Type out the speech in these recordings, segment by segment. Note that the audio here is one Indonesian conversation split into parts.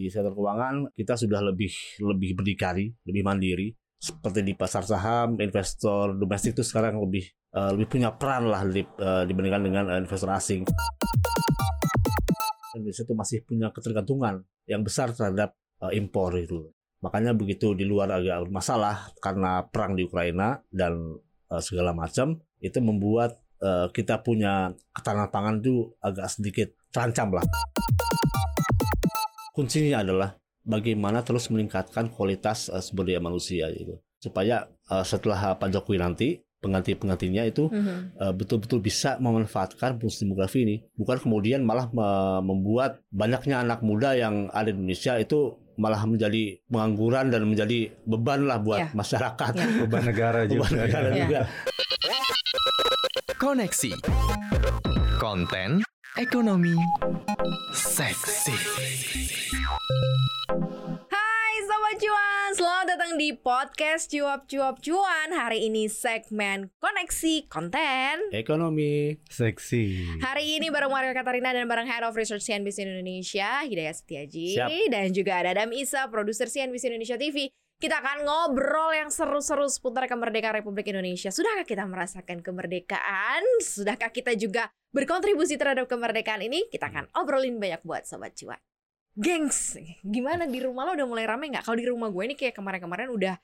Di sektor keuangan kita sudah lebih lebih berdikari, lebih mandiri. Seperti di pasar saham, investor domestik itu sekarang lebih uh, lebih punya peran lah di, uh, dibandingkan dengan uh, investor asing. Indonesia itu masih punya ketergantungan yang besar terhadap uh, impor itu. Makanya begitu di luar agak bermasalah karena perang di Ukraina dan uh, segala macam itu membuat uh, kita punya ketahanan pangan itu agak sedikit terancam lah. Kuncinya adalah bagaimana terus meningkatkan kualitas uh, sumber daya manusia gitu supaya uh, setelah Pak Jokowi nanti pengganti-penggantinya itu mm-hmm. uh, betul-betul bisa memanfaatkan bonus demografi ini bukan kemudian malah me- membuat banyaknya anak muda yang ada di Indonesia itu malah menjadi pengangguran dan menjadi beban lah buat yeah. masyarakat yeah. beban negara juga beban negara yeah. juga koneksi konten ekonomi seksi. Sobat Cuan, selamat datang di podcast Cuap Cuap Cuan. Hari ini segmen Koneksi Konten. Ekonomi. Seksi. Hari ini bareng Mario Katarina dan bareng Head of Research CNBC Indonesia Hidayat Setiaji. Siap. Dan juga ada Adam Isa, produser CNBC Indonesia TV kita akan ngobrol yang seru-seru seputar kemerdekaan Republik Indonesia. Sudahkah kita merasakan kemerdekaan? Sudahkah kita juga berkontribusi terhadap kemerdekaan ini? Kita akan obrolin banyak buat Sobat Cuan. Gengs, gimana di rumah lo udah mulai rame nggak? Kalau di rumah gue ini kayak kemarin-kemarin udah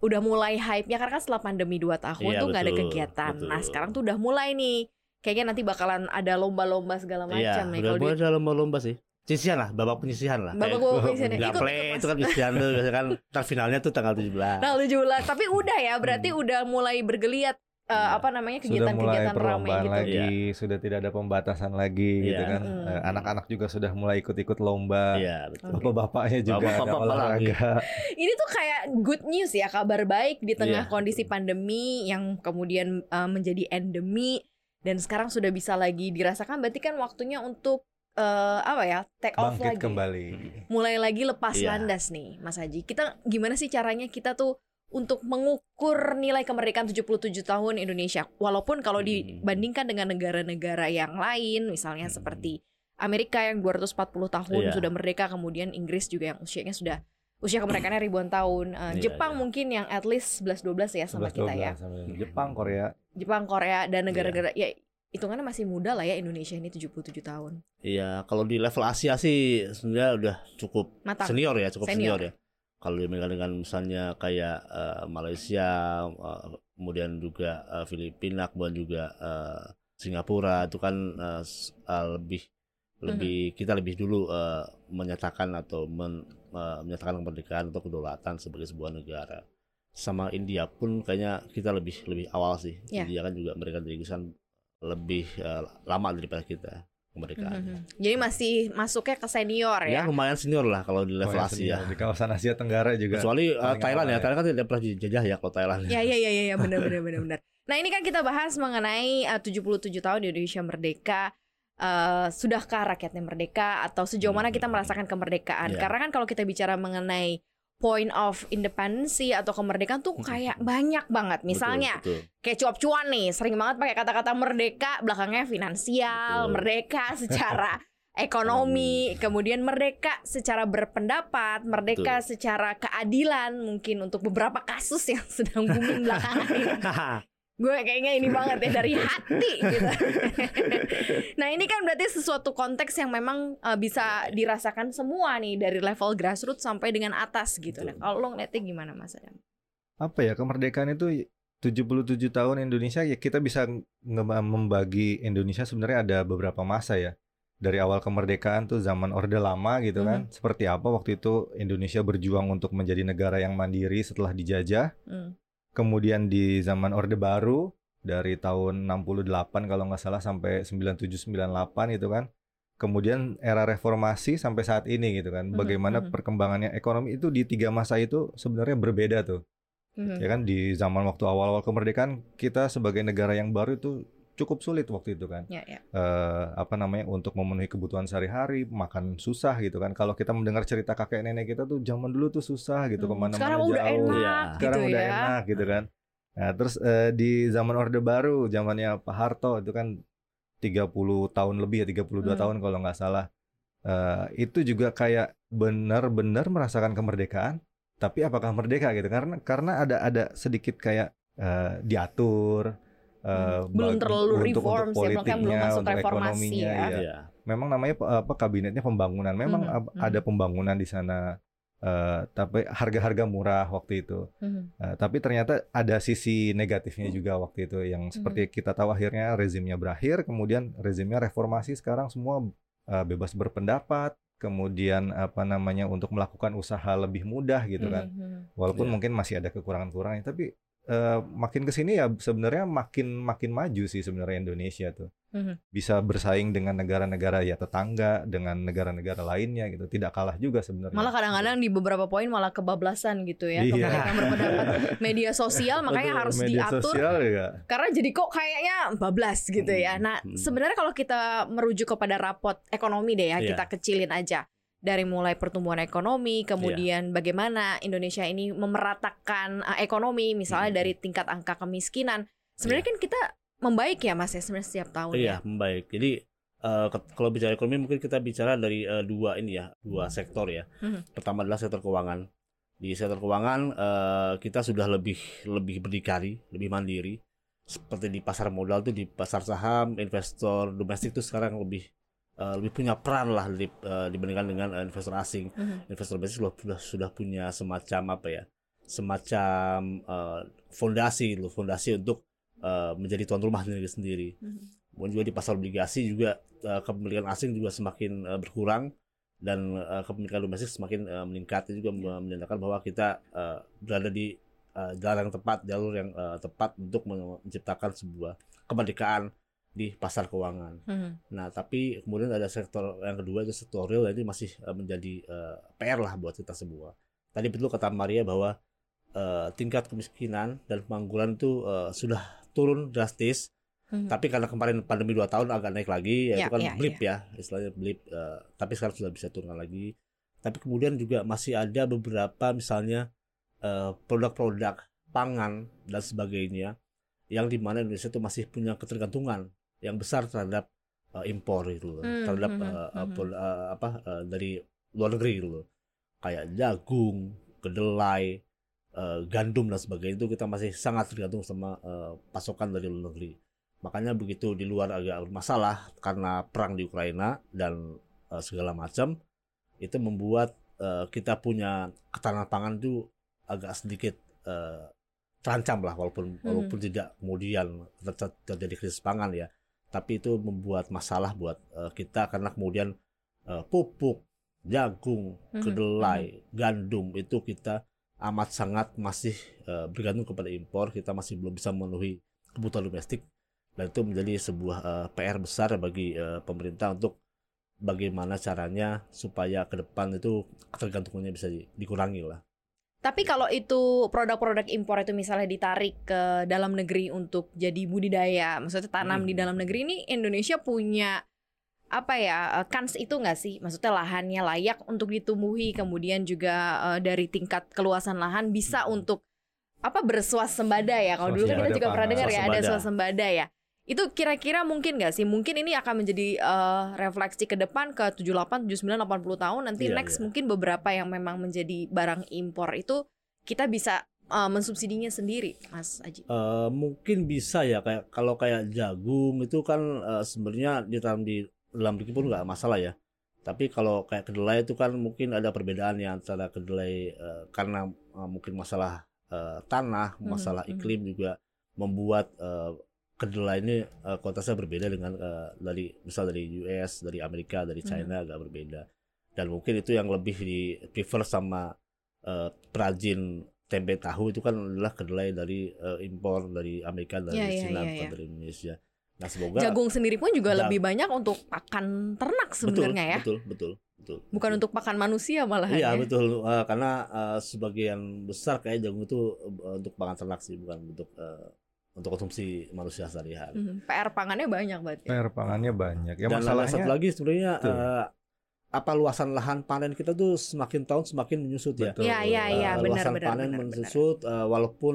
udah mulai hype-nya karena kan setelah pandemi 2 tahun iya, tuh nggak ada kegiatan. Betul. Nah sekarang tuh udah mulai nih, kayaknya nanti bakalan ada lomba-lomba segala macam iya, nih. Udah mulai di... ada lomba-lomba sih. Penyisihan lah, babak penyisihan lah. Babak babak penyisihan. Ikut, play itu kan penyisihan tuh biasanya kan tar finalnya tuh tanggal 17. Tanggal 17. Tapi udah ya, berarti hmm. udah mulai bergeliat uh, apa namanya kegiatan-kegiatan ramai gitu. lagi, ya. sudah tidak ada pembatasan lagi ya. gitu kan. Hmm. Uh, anak-anak juga sudah mulai ikut-ikut lomba. Iya, betul. Bapak-bapaknya juga Bapak -bapak olahraga. Ini tuh kayak good news ya, kabar baik di tengah ya, kondisi pandemi yang kemudian uh, menjadi endemi dan sekarang sudah bisa lagi dirasakan berarti kan waktunya untuk uh, apa ya take off Bangkit lagi kembali mulai lagi lepas yeah. landas nih Mas Haji kita gimana sih caranya kita tuh untuk mengukur nilai kemerdekaan 77 tahun Indonesia. Walaupun kalau dibandingkan dengan negara-negara yang lain, misalnya hmm. seperti Amerika yang 240 tahun yeah. sudah merdeka, kemudian Inggris juga yang usianya sudah usia kemerdekaannya ribuan tahun. Uh, yeah, Jepang yeah. mungkin yang at least 11 12 ya sama 11, kita ya. Jepang, Korea. Jepang, Korea dan negara-negara yeah. ya hitungannya masih muda lah ya Indonesia ini 77 tahun. Iya, kalau di level Asia sih sebenarnya udah cukup Matang. senior ya, cukup senior, senior ya kalau dibandingkan dengan misalnya kayak uh, Malaysia uh, kemudian juga uh, Filipina kemudian juga uh, Singapura itu kan uh, uh, lebih lebih mm -hmm. kita lebih dulu uh, menyatakan atau men, uh, menyatakan kemerdekaan atau kedaulatan sebagai sebuah negara sama India pun kayaknya kita lebih lebih awal sih yeah. India kan juga mereka diri lebih uh, lama daripada kita kemerdekaan. Mm -hmm. Jadi masih masuknya ke senior ya? Ya lumayan senior lah kalau di level Asia. Di kawasan Asia Tenggara juga. Kecuali uh, Thailand ya. ya, Thailand kan tidak pernah dijajah ya kalau Thailand. Ya ya ya ya, benar benar benar benar. Nah ini kan kita bahas mengenai uh, 77 tahun Indonesia merdeka. Uh, sudahkah rakyatnya merdeka atau sejauh mana kita merasakan kemerdekaan? Yeah. Karena kan kalau kita bicara mengenai point of independency atau kemerdekaan tuh kayak banyak banget. Misalnya betul, betul. kayak cuap-cuan nih, sering banget pakai kata-kata merdeka, belakangnya finansial, betul. merdeka secara ekonomi, kemudian merdeka secara berpendapat, merdeka betul. secara keadilan mungkin untuk beberapa kasus yang sedang booming belakangan ini. gue kayaknya ini banget ya dari hati gitu. nah ini kan berarti sesuatu konteks yang memang uh, bisa dirasakan semua nih dari level grassroots sampai dengan atas gitu. Nah kalau lo ngeliatnya gimana Mas Adam? Apa ya kemerdekaan itu 77 tahun Indonesia ya kita bisa membagi Indonesia sebenarnya ada beberapa masa ya. Dari awal kemerdekaan tuh zaman Orde Lama gitu kan. Hmm. Seperti apa waktu itu Indonesia berjuang untuk menjadi negara yang mandiri setelah dijajah. Hmm Kemudian di zaman Orde Baru dari tahun 68 kalau nggak salah sampai 97 98 itu kan. Kemudian era reformasi sampai saat ini gitu kan. Mhm, Bagaimana mm -hmm. perkembangannya ekonomi itu di tiga masa itu sebenarnya berbeda tuh. Mm -hmm. Ya kan di zaman waktu awal-awal kemerdekaan kita sebagai negara yang baru itu cukup sulit waktu itu kan. Yeah, yeah. Uh, apa namanya untuk memenuhi kebutuhan sehari-hari, makan susah gitu kan. Kalau kita mendengar cerita kakek nenek kita tuh zaman dulu tuh susah gitu hmm. ke mana-mana Sekarang jauh. udah enak, ya. Sekarang gitu udah ya. enak gitu kan. Nah, terus uh, di zaman Orde Baru, zamannya Pak Harto itu kan 30 tahun lebih ya, 32 hmm. tahun kalau nggak salah. uh, itu juga kayak benar-benar merasakan kemerdekaan tapi apakah merdeka gitu karena karena ada ada sedikit kayak uh, diatur uh, belum terlalu untuk, reform untuk politiknya, belum masuk untuk reformasi ekonominya ya. ya. Memang namanya apa kabinetnya pembangunan. Memang hmm, ada pembangunan di sana Uh, tapi harga-harga murah waktu itu. Mm-hmm. Uh, tapi ternyata ada sisi negatifnya mm-hmm. juga waktu itu yang seperti mm-hmm. kita tahu akhirnya rezimnya berakhir, kemudian rezimnya reformasi sekarang semua uh, bebas berpendapat, kemudian apa namanya untuk melakukan usaha lebih mudah gitu kan. Mm-hmm. Walaupun yeah. mungkin masih ada kekurangan-kekurangan, tapi uh, makin ke sini ya sebenarnya makin makin maju sih sebenarnya Indonesia tuh mm-hmm. bisa bersaing dengan negara-negara ya tetangga dengan negara-negara lainnya gitu tidak kalah juga sebenarnya malah kadang-kadang di beberapa poin malah kebablasan gitu ya iya. berpendapat media sosial makanya Betul, harus media diatur sosial, ya. karena jadi kok kayaknya bablas gitu ya nah mm-hmm. sebenarnya kalau kita merujuk kepada rapot ekonomi deh ya yeah. kita kecilin aja dari mulai pertumbuhan ekonomi, kemudian yeah. bagaimana Indonesia ini memeratakan uh, ekonomi, misalnya hmm. dari tingkat angka kemiskinan. Sebenarnya yeah. kan kita membaik ya Mas ya sebenarnya setiap tahun Iya, yeah, membaik. Jadi uh, kalau bicara ekonomi mungkin kita bicara dari uh, dua ini ya, dua sektor ya. Hmm. Pertama adalah sektor keuangan. Di sektor keuangan uh, kita sudah lebih lebih berdikari, lebih mandiri. Seperti di pasar modal tuh di pasar saham, investor domestik tuh sekarang lebih uh, lebih punya peran lah di, uh, dibandingkan dengan uh, investor asing. Mm-hmm. Investor asing sudah, sudah sudah punya semacam apa ya? Semacam uh, fondasi loh, fondasi untuk uh, menjadi tuan rumah sendiri sendiri. Mm-hmm. Kemudian juga di pasar obligasi juga uh, kepemilikan asing juga semakin uh, berkurang dan uh, kepemilikan domestik semakin uh, meningkat itu juga yeah. menandakan bahwa kita uh, berada di uh, jalan yang tepat, jalur yang uh, tepat untuk menciptakan sebuah kemerdekaan di pasar keuangan. Hmm. Nah, tapi kemudian ada sektor yang kedua itu sektor real ini masih uh, menjadi uh, eh, PR lah buat kita semua. Tadi betul kata Maria bahwa uh, tingkat kemiskinan dan pengangguran itu uh, sudah turun drastis. Hmm. Tapi karena kemarin pandemi dua tahun agak naik lagi, ya, itu kan ya, blip ya. ya, istilahnya blip. Uh, tapi sekarang sudah bisa turun lagi. Tapi kemudian juga masih ada beberapa misalnya produk-produk uh, pangan dan sebagainya yang di mana Indonesia itu masih punya ketergantungan yang besar terhadap uh, impor itu loh, hmm, terhadap hmm, uh, hmm. Uh, apa uh, dari luar negeri gitu loh. Kayak jagung, kedelai, uh, gandum dan sebagainya itu kita masih sangat tergantung sama uh, pasokan dari luar negeri. Makanya begitu di luar agak bermasalah karena perang di Ukraina dan uh, segala macam itu membuat uh, kita punya ketahanan pangan itu agak sedikit uh, terancam lah walaupun hmm. walaupun tidak kemudian terjadi krisis pangan ya tapi itu membuat masalah buat uh, kita karena kemudian uh, pupuk, jagung, mhm, kedelai, mm -hmm. gandum itu kita amat sangat masih uh, bergantung kepada impor, kita masih belum bisa memenuhi kebutuhan domestik dan itu menjadi sebuah uh, PR besar bagi uh, pemerintah untuk bagaimana caranya supaya ke depan itu ketergantungannya bisa dikurangi lah. Tapi kalau itu produk-produk impor itu misalnya ditarik ke dalam negeri untuk jadi budidaya, maksudnya tanam hmm. di dalam negeri ini Indonesia punya apa ya eh, kans itu nggak sih? Maksudnya lahannya layak untuk ditumbuhi, kemudian juga uh, dari tingkat keluasan lahan bisa hmm. untuk apa bersuasembada ya? Kalau dulu kan kita juga pernah dengar ya ada swasembada ya. Itu kira-kira mungkin gak sih? Mungkin ini akan menjadi uh, refleksi ke depan ke 78, 79, 80 tahun nanti yeah, next yeah. mungkin beberapa yang memang menjadi barang impor itu kita bisa uh, mensubsidinya sendiri, Mas Aji? Uh, mungkin bisa ya kayak kalau kayak jagung itu kan uh, sebenarnya ditanam di dalam negeri pun nggak masalah ya. Tapi kalau kayak kedelai itu kan mungkin ada perbedaan ya antara kedelai uh, karena uh, mungkin masalah uh, tanah, hmm, masalah hmm, iklim juga membuat uh, kedelai ini uh, kualitasnya berbeda dengan uh, dari misal dari US, dari Amerika, dari China hmm. agak berbeda. Dan mungkin itu yang lebih di prefer sama uh, perajin tempe tahu itu kan adalah kedelai dari uh, impor dari Amerika, dari yeah, iya, China, yeah, yeah, dari Indonesia. Nah, semoga jagung sendiri pun juga jag lebih banyak untuk pakan ternak sebenarnya ya. Betul, betul, betul. Bukan betul. untuk pakan manusia malah Iya, ya. betul. Uh, karena uh, sebagian besar kayak jagung itu uh, untuk pakan ternak sih, bukan untuk uh, untuk konsumsi manusia sehari-hari. Hmm, PR pangannya banyak berarti. PR pangannya banyak. Ya, Dan masalahnya satu lagi sebenarnya uh, apa luasan lahan panen kita tuh semakin tahun semakin menyusut ya. Iya iya iya uh, benar luasan benar. panen benar, menyusut benar. Uh, walaupun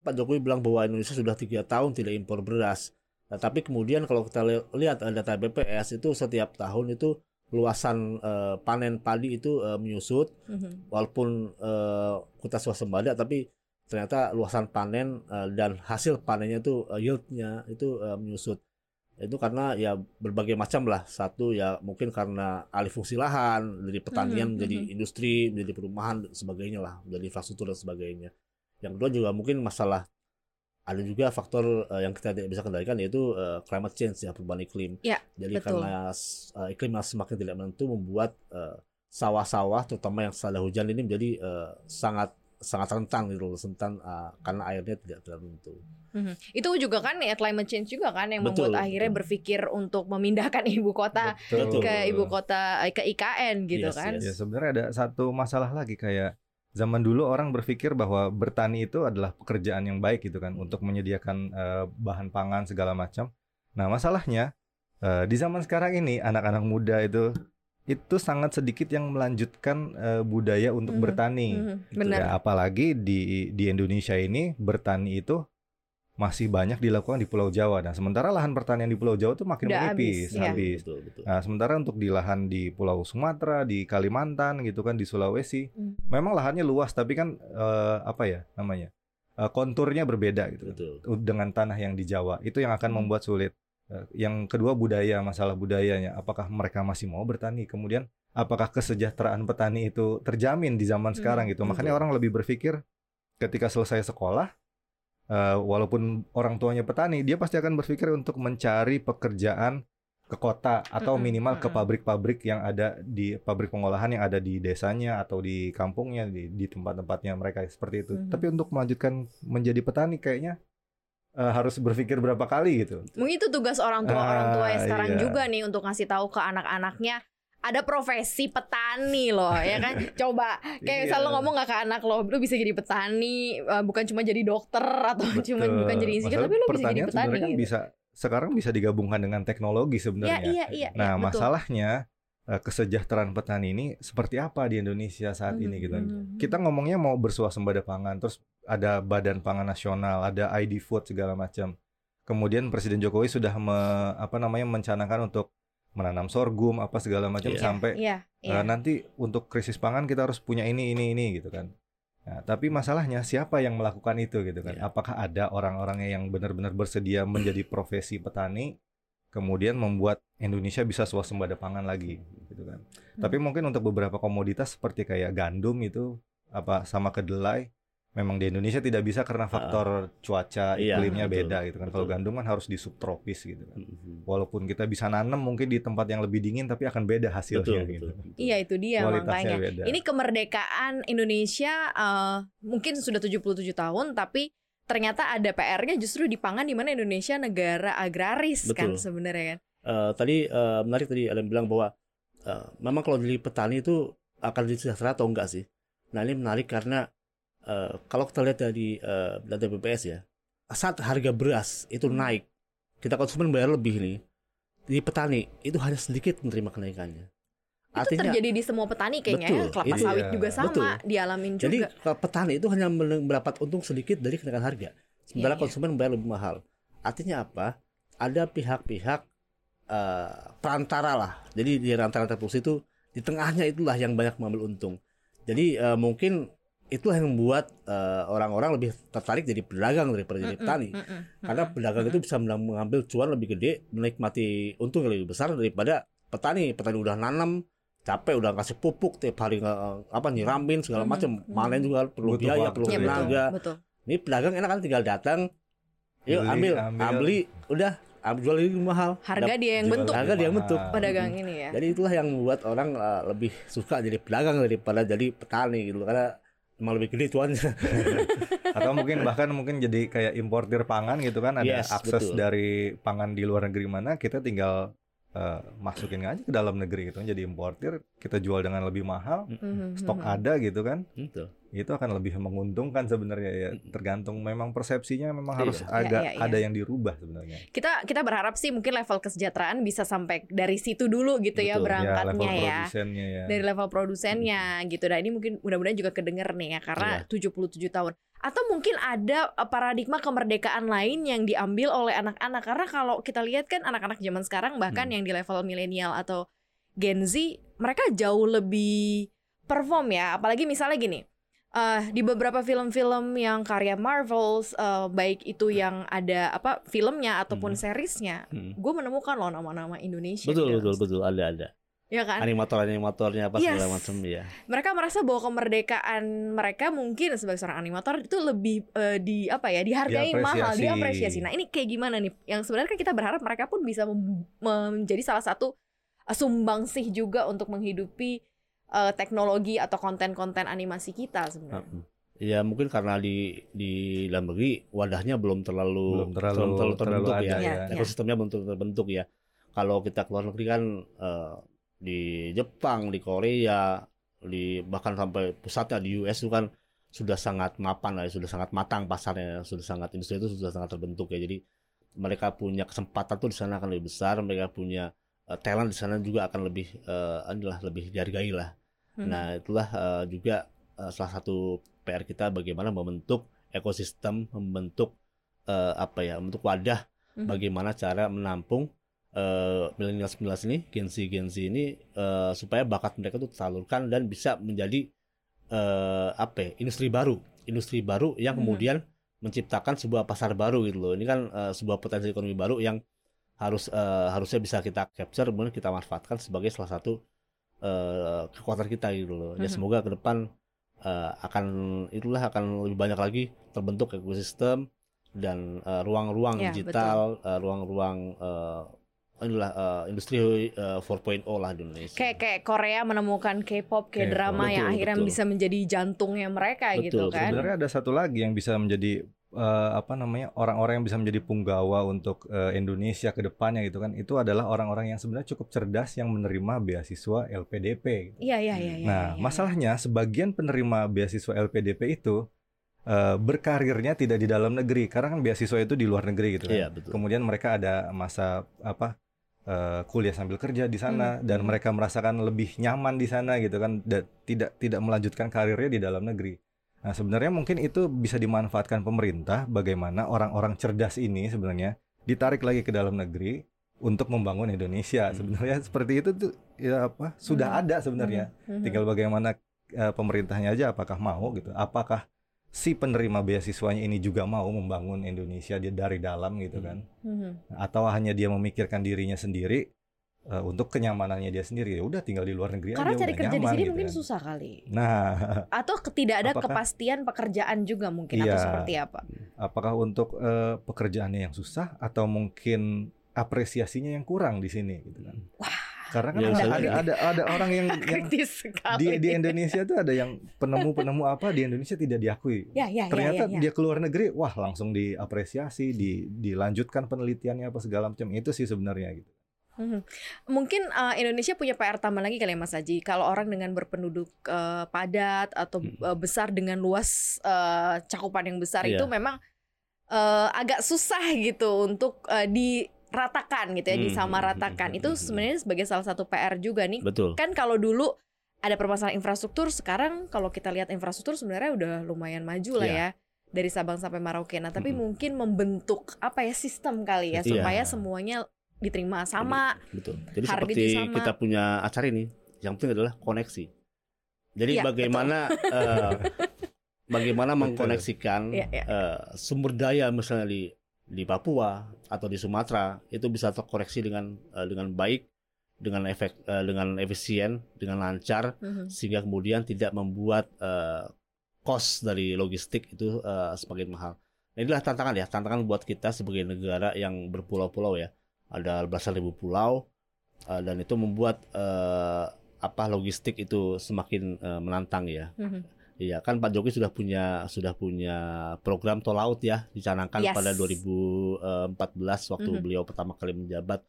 Pak Jokowi bilang bahwa Indonesia sudah tiga tahun tidak impor beras. Nah, tapi kemudian kalau kita lihat data BPS itu setiap tahun itu luasan uh, panen padi itu uh, menyusut mm-hmm. walaupun uh, kita swasembada tapi ternyata luasan panen uh, dan hasil panennya itu uh, yieldnya itu uh, menyusut itu karena ya berbagai macam lah satu ya mungkin karena alih fungsi lahan dari pertanian mm -hmm. menjadi -hmm. industri menjadi perumahan dan sebagainya lah menjadi infrastruktur dan sebagainya yang kedua juga mungkin masalah ada juga faktor uh, yang kita tidak bisa kendalikan yaitu uh, climate change ya perubahan iklim ya, jadi betul. karena uh, iklim yang semakin tidak menentu membuat sawah-sawah uh, terutama yang setelah hujan ini menjadi uh, sangat sangat rentan gitu rentan uh, karena airnya tidak tertentu. Hmm. Itu juga kan ya climate change juga kan yang betul, membuat akhirnya betul. berpikir untuk memindahkan ibu kota betul. ke ibu kota ke IKN gitu yes, kan. Yes. Ya sebenarnya ada satu masalah lagi kayak zaman dulu orang berpikir bahwa bertani itu adalah pekerjaan yang baik gitu kan untuk menyediakan uh, bahan pangan segala macam. Nah, masalahnya uh, di zaman sekarang ini anak-anak muda itu itu sangat sedikit yang melanjutkan uh, budaya untuk mm, bertani. Mm, gitu Ya, apalagi di di Indonesia ini bertani itu masih banyak dilakukan di Pulau Jawa. Nah, sementara lahan pertanian di Pulau Jawa itu makin Udah menipis, habis. Ya. habis. Betul, betul. Nah, sementara untuk di lahan di Pulau Sumatera, di Kalimantan gitu kan, di Sulawesi, hmm. memang lahannya luas, tapi kan uh, apa ya namanya? Uh, konturnya berbeda gitu. Betul. Dengan tanah yang di Jawa. Itu yang akan hmm. membuat sulit. Uh, yang kedua budaya, masalah budayanya. Apakah mereka masih mau bertani? Kemudian apakah kesejahteraan petani itu terjamin di zaman hmm. sekarang gitu? Makanya orang lebih berpikir ketika selesai sekolah uh, walaupun orang tuanya petani, dia pasti akan berpikir untuk mencari pekerjaan ke kota atau minimal ke pabrik-pabrik yang ada di pabrik pengolahan yang ada di desanya atau di kampungnya di, di tempat-tempatnya mereka seperti itu. Mm -hmm. Tapi untuk melanjutkan menjadi petani kayaknya uh, harus berpikir berapa kali gitu. Mungkin itu tugas orang tua ah, orang tua yang sekarang iya. juga nih untuk ngasih tahu ke anak-anaknya ada profesi petani loh ya kan coba kayak misal lo iya. ngomong gak ke anak lo lo bisa jadi petani eh, bukan cuma jadi dokter atau Betul. cuma bukan jadi insinyur tapi lo bisa jadi petani kan gitu. bisa sekarang bisa digabungkan dengan teknologi sebenarnya ya, iya, iya, nah iya, masalahnya kesejahteraan petani ini seperti apa di Indonesia saat hmm, ini gitu hmm, kita ngomongnya mau bersuasembada pangan terus ada Badan Pangan Nasional ada ID Food segala macam kemudian Presiden Jokowi sudah me, apa namanya mencanangkan untuk menanam sorghum apa segala macam yeah. sampai yeah, yeah. Uh, nanti untuk krisis pangan kita harus punya ini ini ini gitu kan. Nah, tapi masalahnya siapa yang melakukan itu gitu kan? Yeah. Apakah ada orang-orangnya yang benar-benar bersedia menjadi profesi petani kemudian membuat Indonesia bisa swasembada pangan lagi gitu kan. Hmm. Tapi mungkin untuk beberapa komoditas seperti kayak gandum itu apa sama kedelai memang di Indonesia tidak bisa karena faktor uh, cuaca iya, iklimnya betul, beda gitu kan. Kalau gandum kan harus di subtropis gitu kan. Mm-hmm. Walaupun kita bisa nanam mungkin di tempat yang lebih dingin tapi akan beda hasilnya betul, gitu. Betul, betul. Iya itu dia makanya. Beda. Ini kemerdekaan Indonesia uh, mungkin sudah 77 tahun tapi ternyata ada PR-nya justru di pangan di mana Indonesia negara agraris kan betul. kan sebenarnya kan. Uh, tadi uh, menarik tadi ada bilang bahwa uh, memang kalau jadi petani itu akan sejahtera atau enggak sih. Nah ini menarik karena uh, kalau kita lihat dari uh, data BPS ya, saat harga beras itu hmm. naik, kita konsumen bayar lebih nih. Di petani itu hanya sedikit menerima kenaikannya. Itu Artinya, terjadi di semua petani kayaknya ya. betul, ya. Kelapa itu, sawit ya, juga sama betul. dialamin juga. Jadi petani itu hanya mendapat untung sedikit dari kenaikan harga. Sementara yeah, iya. konsumen bayar lebih mahal. Artinya apa? Ada pihak-pihak uh, perantara lah. Jadi di antara produksi itu di tengahnya itulah yang banyak mengambil untung. Jadi uh, mungkin itulah yang membuat uh, orang-orang lebih tertarik jadi pedagang daripada jadi petani. Mm -mm, Karena pedagang itu bisa mengambil cuan lebih gede, menikmati untung yang lebih besar daripada petani. Petani udah nanam, capek udah kasih pupuk tiap hari uh, apa nyiramin segala macam, panen juga perlu butuh biaya, perlu ya, tenaga. Betul, Ini pedagang enak kan tinggal datang, yuk ambil, ambil, ambil, udah jual ini mahal. Harga dia yang bentuk. Harga dia yang bentuk. Pedagang ini ya. Jadi itulah yang membuat orang uh, lebih suka jadi pedagang daripada jadi petani gitu karena emang lebih gede cuannya atau mungkin bahkan mungkin jadi kayak importir pangan gitu kan ada yes, akses betul. dari pangan di luar negeri mana kita tinggal uh, masukin aja ke dalam negeri gitu jadi importir kita jual dengan lebih mahal mm-hmm. stok ada gitu kan betul itu akan lebih menguntungkan sebenarnya ya tergantung memang persepsinya memang iya. harus iya, agak iya, iya. ada yang dirubah sebenarnya kita kita berharap sih mungkin level kesejahteraan bisa sampai dari situ dulu gitu ya Betul. ya berangkatnya ya, level ya. ya dari level produsennya hmm. gitu nah ini mungkin mudah-mudahan juga kedenger nih ya karena iya. 77 tahun atau mungkin ada eh, paradigma kemerdekaan lain yang diambil oleh anak-anak karena kalau kita lihat kan anak-anak zaman sekarang bahkan hmm. yang di level milenial atau Gen Z mereka jauh lebih perform ya apalagi misalnya gini uh, di beberapa film-film yang karya Marvels uh, baik itu yang ada apa filmnya ataupun hmm. seriesnya hmm. gue menemukan loh nama-nama Indonesia betul betul betul ada ada ya kan animator animatornya apa yes. segala macam ya mereka merasa bahwa kemerdekaan mereka mungkin sebagai seorang animator itu lebih uh, di apa ya dihargai diapresiasi. mahal diapresiasi nah ini kayak gimana nih yang sebenarnya kan kita berharap mereka pun bisa menjadi salah satu sumbangsih juga untuk menghidupi uh, teknologi atau konten-konten animasi kita sebenarnya. Ya mungkin karena di di dalam negeri wadahnya belum terlalu belum terlalu, belum terlalu terbentuk terlalu ya, ya, ya, ekosistemnya belum terlalu terbentuk ya. Kalau kita keluar negeri kan uh, di Jepang, di Korea, di bahkan sampai pusatnya di US itu kan sudah sangat mapan lah, sudah sangat matang pasarnya, sudah sangat industri itu sudah sangat terbentuk ya. Jadi mereka punya kesempatan tuh di sana akan lebih besar, mereka punya uh, talent di sana juga akan lebih uh, adalah lebih dihargai lah Hmm. Nah, itulah uh, juga uh, salah satu PR kita bagaimana membentuk ekosistem, membentuk uh, apa ya, membentuk wadah hmm. bagaimana cara menampung uh, milenial milenial ini, Gen Z Gen Z ini uh, supaya bakat mereka itu tersalurkan dan bisa menjadi uh, apa ya, industri baru, industri baru yang hmm. kemudian menciptakan sebuah pasar baru gitu loh. Ini kan uh, sebuah potensi ekonomi baru yang harus uh, harusnya bisa kita capture kemudian kita manfaatkan sebagai salah satu uh, kekuatan kita gitu loh. Ya semoga ke depan uh, akan itulah akan lebih banyak lagi terbentuk ekosistem dan ruang-ruang uh, ya, digital, ruang-ruang uh, inilah uh, industri uh, 4.0 lah di Indonesia. Kayak kayak Korea menemukan K-pop, kayak drama betul, yang akhirnya betul. bisa menjadi jantungnya mereka betul. gitu kan. Sebenarnya ada satu lagi yang bisa menjadi uh, apa namanya orang-orang yang bisa menjadi punggawa untuk uh, Indonesia ke depannya gitu kan itu adalah orang-orang yang sebenarnya cukup cerdas yang menerima beasiswa LPDP. Iya iya iya. Nah ya, masalahnya sebagian penerima beasiswa LPDP itu uh, berkarirnya tidak di dalam negeri karena kan beasiswa itu di luar negeri gitu kan. Iya, betul. Kemudian mereka ada masa apa uh, kuliah sambil kerja di sana hmm. dan mereka merasakan lebih nyaman di sana gitu kan dan tidak tidak melanjutkan karirnya di dalam negeri. Nah, sebenarnya mungkin itu bisa dimanfaatkan pemerintah bagaimana orang-orang cerdas ini sebenarnya ditarik lagi ke dalam negeri untuk membangun Indonesia. Hmm. Sebenarnya seperti itu tuh ya apa? Sudah hmm. ada sebenarnya. Hmm. hmm. Tinggal bagaimana uh, pemerintahnya aja apakah mau gitu. Apakah si penerima beasiswanya ini juga mau membangun Indonesia dari dalam gitu kan? Hmm. Atau hanya dia memikirkan dirinya sendiri uh, untuk kenyamanannya dia sendiri ya udah tinggal di luar negeri karena aja cari kerja nyaman, di sini gitu mungkin kan. susah kali nah atau tidak ada apakah, kepastian pekerjaan juga mungkin iya, atau seperti apa apakah untuk uh, pekerjaannya yang susah atau mungkin apresiasinya yang kurang di sini gitu kan wah karena kan ya, ada, ada ada ada orang yang, yang di di Indonesia tuh ada yang penemu-penemu apa di Indonesia tidak diakui. Ya, ya, ya Ternyata ya, ya, ya. dia keluar negeri, wah langsung diapresiasi, di dilanjutkan penelitiannya apa segala macam itu sih sebenarnya gitu. Hmm. Mungkin uh, Indonesia punya PR tambah lagi kali ya Mas Haji. Kalau orang dengan berpenduduk uh, padat atau uh, besar dengan luas uh, cakupan yang besar yeah. itu memang uh, agak susah gitu untuk uh, diratakan gitu ya, hmm. disamaratakan. Itu sebenarnya sebagai salah satu PR juga nih. Betul. Kan kalau dulu ada permasalahan infrastruktur, sekarang kalau kita lihat infrastruktur sebenarnya udah lumayan maju lah yeah. ya dari Sabang sampai Merauke. Nah, tapi hmm. mungkin membentuk apa ya sistem kali ya supaya semuanya diterima sama. Betul. Jadi seperti sama. kita punya acara ini, yang penting adalah koneksi. Jadi ya, bagaimana uh, bagaimana mengkoneksikan ya, ya. Uh, sumber daya misalnya di di Papua atau di Sumatera itu bisa terkoneksi dengan uh, dengan baik, dengan efek uh, dengan efisien, dengan lancar uh mhm. -huh. sehingga kemudian tidak membuat uh, cost dari logistik itu uh, semakin mahal. Nah, inilah tantangan ya, tantangan buat kita sebagai negara yang berpulau-pulau ya ada belasan ribu pulau uh, dan itu membuat uh, apa logistik itu semakin uh, menantang ya. Mm-hmm. Iya kan Pak Jokowi sudah punya sudah punya program tol laut ya dicanangkan yes. pada 2014 waktu mm-hmm. beliau pertama kali menjabat.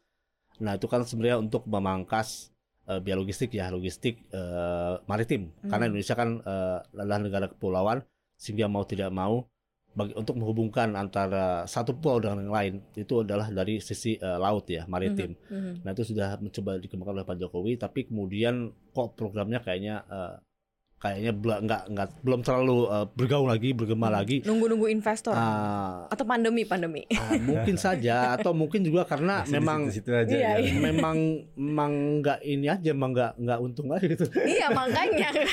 Nah itu kan sebenarnya untuk memangkas uh, biaya logistik ya logistik uh, maritim mm-hmm. karena Indonesia kan uh, adalah negara kepulauan sehingga mau tidak mau bagi untuk menghubungkan antara satu pulau dengan yang lain itu adalah dari sisi uh, laut ya maritim. Mm -hmm. Nah itu sudah mencoba dikembangkan oleh Pak Jokowi, tapi kemudian kok programnya kayaknya uh, kayaknya nggak nggak belum terlalu uh, bergaung lagi bergema hmm. lagi nunggu-nunggu investor uh, atau pandemi pandemi uh, mungkin saja atau mungkin juga karena Masih memang di situ, -situ aja iya, ya. iya. memang memang nggak ini aja memang nggak nggak untung aja gitu iya makanya kan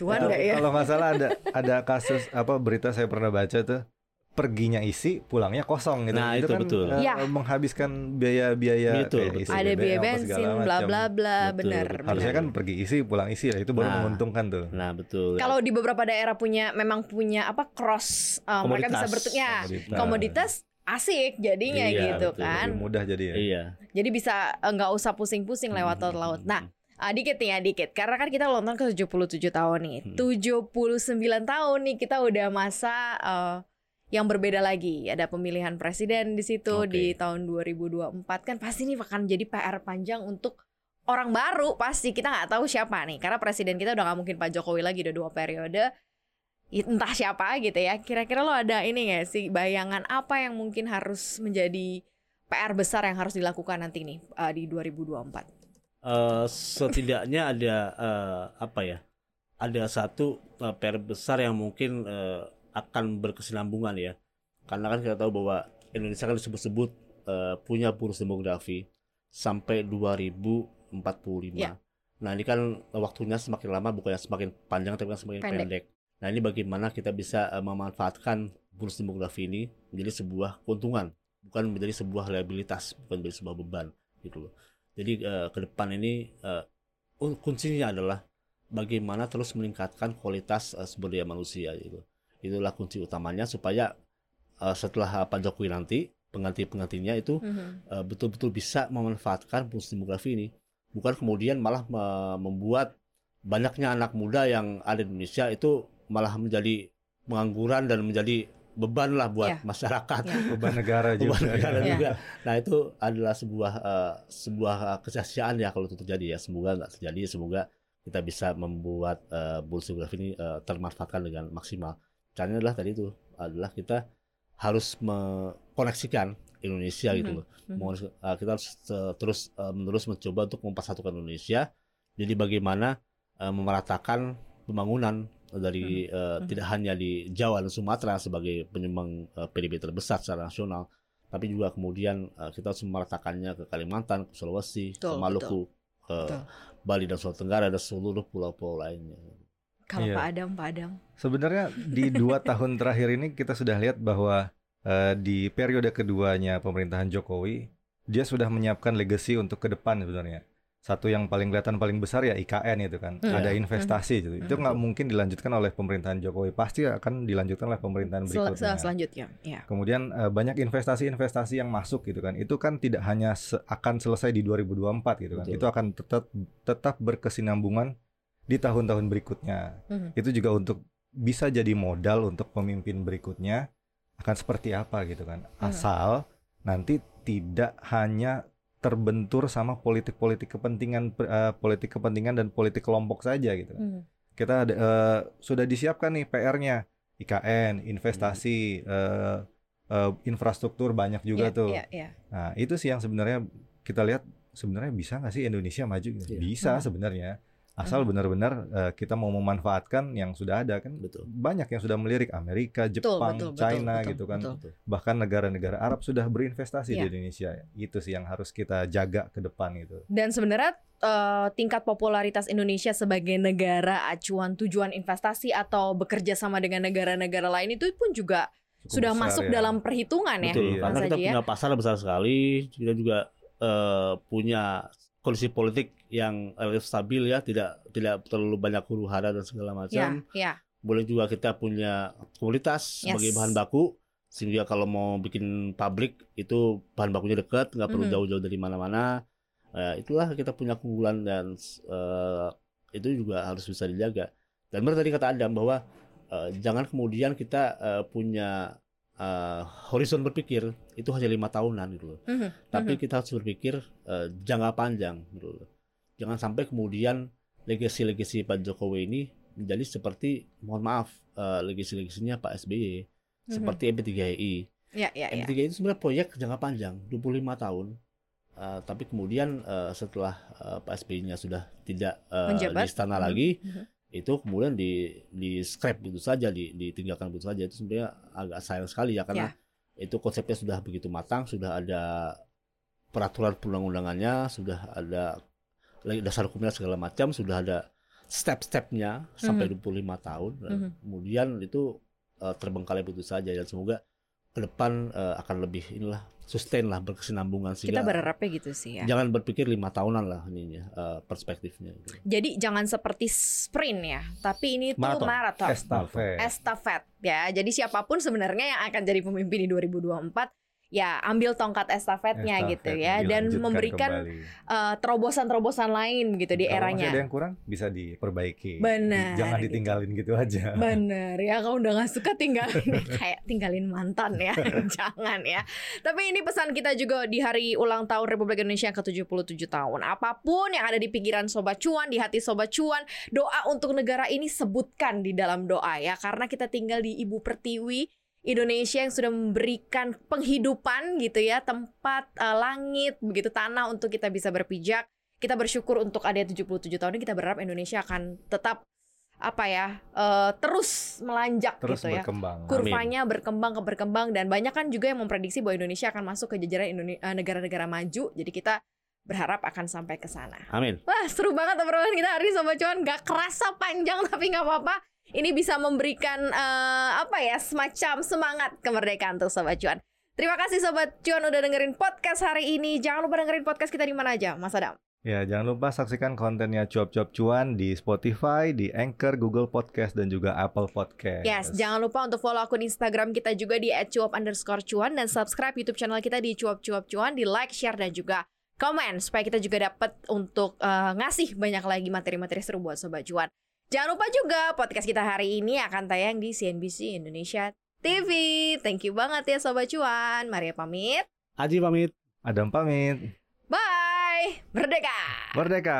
cuan nggak ya kalau nggak salah ada ada kasus apa berita saya pernah baca tuh perginya isi, pulangnya kosong gitu. Nah, itu, itu kan betul. Uh, ya. menghabiskan biaya-biaya betul, betul. Isi, ada biaya bensin, bla bla bla, benar. Harusnya kan pergi isi, pulang isi lah, itu baru nah, menguntungkan tuh. Nah, betul. Kalau di beberapa daerah punya memang punya apa cross uh, mereka bisa bertukar ya, komoditas. komoditas asik jadinya iya, gitu betul. kan. Lebih mudah jadi ya. Iya. Jadi bisa eh, nggak uh, usah pusing-pusing lewat hmm. laut. Nah, uh, dikit nih ya dikit karena kan kita nonton ke 77 tahun nih. Hmm. 79 tahun nih kita udah masa uh, yang berbeda lagi. Ada pemilihan presiden di situ okay. di tahun 2024 kan pasti ini akan jadi PR panjang untuk orang baru pasti kita nggak tahu siapa nih karena presiden kita udah nggak mungkin Pak Jokowi lagi udah dua periode entah siapa gitu ya kira-kira lo ada ini nggak sih bayangan apa yang mungkin harus menjadi PR besar yang harus dilakukan nanti nih uh, di 2024 uh, setidaknya ada uh, apa ya ada satu uh, PR besar yang mungkin uh, akan berkesinambungan ya karena kan kita tahu bahwa Indonesia kan disebut-sebut uh, punya bonus demografi sampai 2045 ya. nah ini kan waktunya semakin lama bukannya semakin panjang tapi kan semakin pendek, pendek. nah ini bagaimana kita bisa uh, memanfaatkan bonus demografi ini menjadi sebuah keuntungan bukan menjadi sebuah liabilitas bukan menjadi sebuah beban gitu loh jadi uh, ke depan ini uh, kuncinya adalah bagaimana terus meningkatkan kualitas uh, sumber daya manusia gitu. Itulah kunci utamanya supaya uh, setelah Pak Jokowi nanti pengganti-penggantinya itu uh, betul-betul bisa memanfaatkan fungsi demografi ini. Bukan kemudian malah uh, membuat banyaknya anak muda yang ada di Indonesia itu malah menjadi pengangguran dan menjadi beban lah buat yeah. masyarakat yeah. beban negara juga beban negara yeah. juga nah itu adalah sebuah uh, sebuah kesia ya kalau itu terjadi ya semoga nggak terjadi semoga kita bisa membuat uh, bonus demografi ini uh, termanfaatkan dengan maksimal caranya adalah tadi itu adalah kita harus mengkoneksikan Indonesia gitu loh. Mm -hmm. uh, kita harus uh, terus uh, menerus mencoba untuk mempersatukan Indonesia. Jadi bagaimana uh, memeratakan pembangunan dari mm -hmm. uh, tidak hanya di Jawa dan Sumatera sebagai penyumbang uh, PDB terbesar secara nasional, tapi juga kemudian uh, kita harus memeratakannya ke Kalimantan, ke Sulawesi, betul, ke Maluku, betul. ke betul. Bali dan Sulawesi Tenggara dan seluruh pulau-pulau lainnya. Kalau iya. Pak Adam, Pak Adam. Sebenarnya di dua tahun terakhir ini kita sudah lihat bahwa uh, di periode keduanya pemerintahan Jokowi dia sudah menyiapkan legacy untuk ke depan sebenarnya. Satu yang paling kelihatan paling besar ya IKN itu kan, hmm. ada investasi hmm. gitu. Itu nggak hmm. mungkin dilanjutkan oleh pemerintahan Jokowi, pasti akan dilanjutkan oleh pemerintahan berikutnya. Sel selanjutnya, ya. Kemudian uh, banyak investasi-investasi yang masuk gitu kan. Itu kan tidak hanya se akan selesai di 2024 gitu kan. Betul. Itu akan tetap tetap berkesinambungan di tahun-tahun berikutnya. Mm-hmm. Itu juga untuk bisa jadi modal untuk pemimpin berikutnya akan seperti apa gitu kan. Mm-hmm. Asal nanti tidak hanya terbentur sama politik-politik kepentingan uh, politik kepentingan dan politik kelompok saja gitu kan. Mm-hmm. Kita ada, uh, sudah disiapkan nih PR-nya IKN, investasi, mm-hmm. uh, uh, infrastruktur banyak juga yeah, tuh. Yeah, yeah. Nah itu sih yang sebenarnya kita lihat sebenarnya bisa nggak sih Indonesia maju? Yeah. Bisa hmm. sebenarnya asal benar-benar uh, kita mau memanfaatkan yang sudah ada kan betul. banyak yang sudah melirik Amerika, Jepang, betul, betul, China betul, gitu kan betul. bahkan negara-negara Arab sudah berinvestasi ya. di Indonesia itu sih yang harus kita jaga ke depan gitu dan sebenarnya uh, tingkat popularitas Indonesia sebagai negara acuan tujuan investasi atau bekerja sama dengan negara-negara lain itu pun juga Cukup sudah masuk ya. dalam perhitungan ya, betul, ya karena kita punya pasar besar sekali kita juga uh, punya kondisi politik yang relatif stabil ya, tidak tidak terlalu banyak huru hara dan segala macam. Ya, ya. Boleh juga kita punya komunitas yes. sebagai bahan baku sehingga kalau mau bikin pabrik itu bahan bakunya dekat, nggak perlu mm-hmm. jauh-jauh dari mana-mana. Uh, itulah kita punya keunggulan dan uh, itu juga harus bisa dijaga. Dan benar tadi kata Adam bahwa uh, jangan kemudian kita uh, punya uh, horizon berpikir itu hanya lima tahunan gitu loh. Mm-hmm. Tapi mm-hmm. kita harus berpikir uh, jangka panjang gitu loh. Jangan sampai kemudian legasi-legasi Pak Jokowi ini menjadi seperti mohon maaf uh, legasi-legasinya Pak SBY mm-hmm. seperti MP3I. Ya, ya, MP3I ya. itu sebenarnya proyek jangka panjang 25 tahun. Uh, tapi kemudian uh, setelah uh, Pak SBY-nya sudah tidak uh, di istana lagi, mm-hmm. Itu kemudian di di scrap gitu saja di ditinggalkan begitu saja itu sebenarnya agak sayang sekali ya karena yeah. itu konsepnya sudah begitu matang sudah ada peraturan perundang-undangannya sudah ada dasar hukumnya segala macam sudah ada step-stepnya sampai mm -hmm. 25 tahun mm -hmm. kemudian itu uh, terbengkalai begitu saja dan semoga ke depan uh, akan lebih inilah sustain lah berkesinambungan sih. Kita berharapnya gitu sih ya. Jangan berpikir lima tahunan lah ininya uh, perspektifnya. Gitu. Jadi jangan seperti sprint ya, tapi ini tuh maraton. Estafet. Estafet ya. Jadi siapa pun sebenarnya yang akan jadi pemimpin di 2024 ya ambil tongkat estafetnya Estafet, gitu ya dan memberikan uh, terobosan-terobosan lain gitu di Kalau eranya. Ada yang kurang bisa diperbaiki. Benar. Jangan gitu. ditinggalin gitu, aja. Benar ya kalau udah gak suka tinggalin kayak tinggalin mantan ya. Jangan ya. Tapi ini pesan kita juga di hari ulang tahun Republik Indonesia yang ke-77 tahun. Apa pun yang ada di pikiran sobat cuan, di hati sobat cuan, doa untuk negara ini sebutkan di dalam doa ya karena kita tinggal di Ibu Pertiwi Indonesia yang sudah memberikan penghidupan gitu ya, tempat uh, langit, begitu tanah untuk kita bisa berpijak. Kita bersyukur untuk ada 77 tahun ini kita berharap Indonesia akan tetap apa ya uh, terus melanjak terus gitu ya berkembang. kurvanya Amin. berkembang ke berkembang dan banyak kan juga yang memprediksi bahwa Indonesia akan masuk ke jajaran uh, negara-negara maju jadi kita berharap akan sampai ke sana. Amin. Wah seru banget obrolan kita hari ini sobat cuan gak kerasa panjang tapi nggak apa-apa ini bisa memberikan uh, apa ya semacam semangat kemerdekaan untuk sobat cuan. Terima kasih sobat cuan udah dengerin podcast hari ini. Jangan lupa dengerin podcast kita di mana aja, Mas Adam. Ya, jangan lupa saksikan kontennya cuap-cuap cuan di Spotify, di Anchor, Google Podcast, dan juga Apple Podcast. Yes, jangan lupa untuk follow akun Instagram kita juga di @cuap underscore cuan dan subscribe YouTube channel kita di cuap-cuap cuan, di like, share, dan juga komen supaya kita juga dapat untuk uh, ngasih banyak lagi materi-materi seru buat sobat cuan. Jangan lupa juga podcast kita hari ini akan tayang di CNBC Indonesia TV. Thank you banget ya Sobat Cuan. Maria pamit. Aji pamit. Adam pamit. Bye. Merdeka. Merdeka.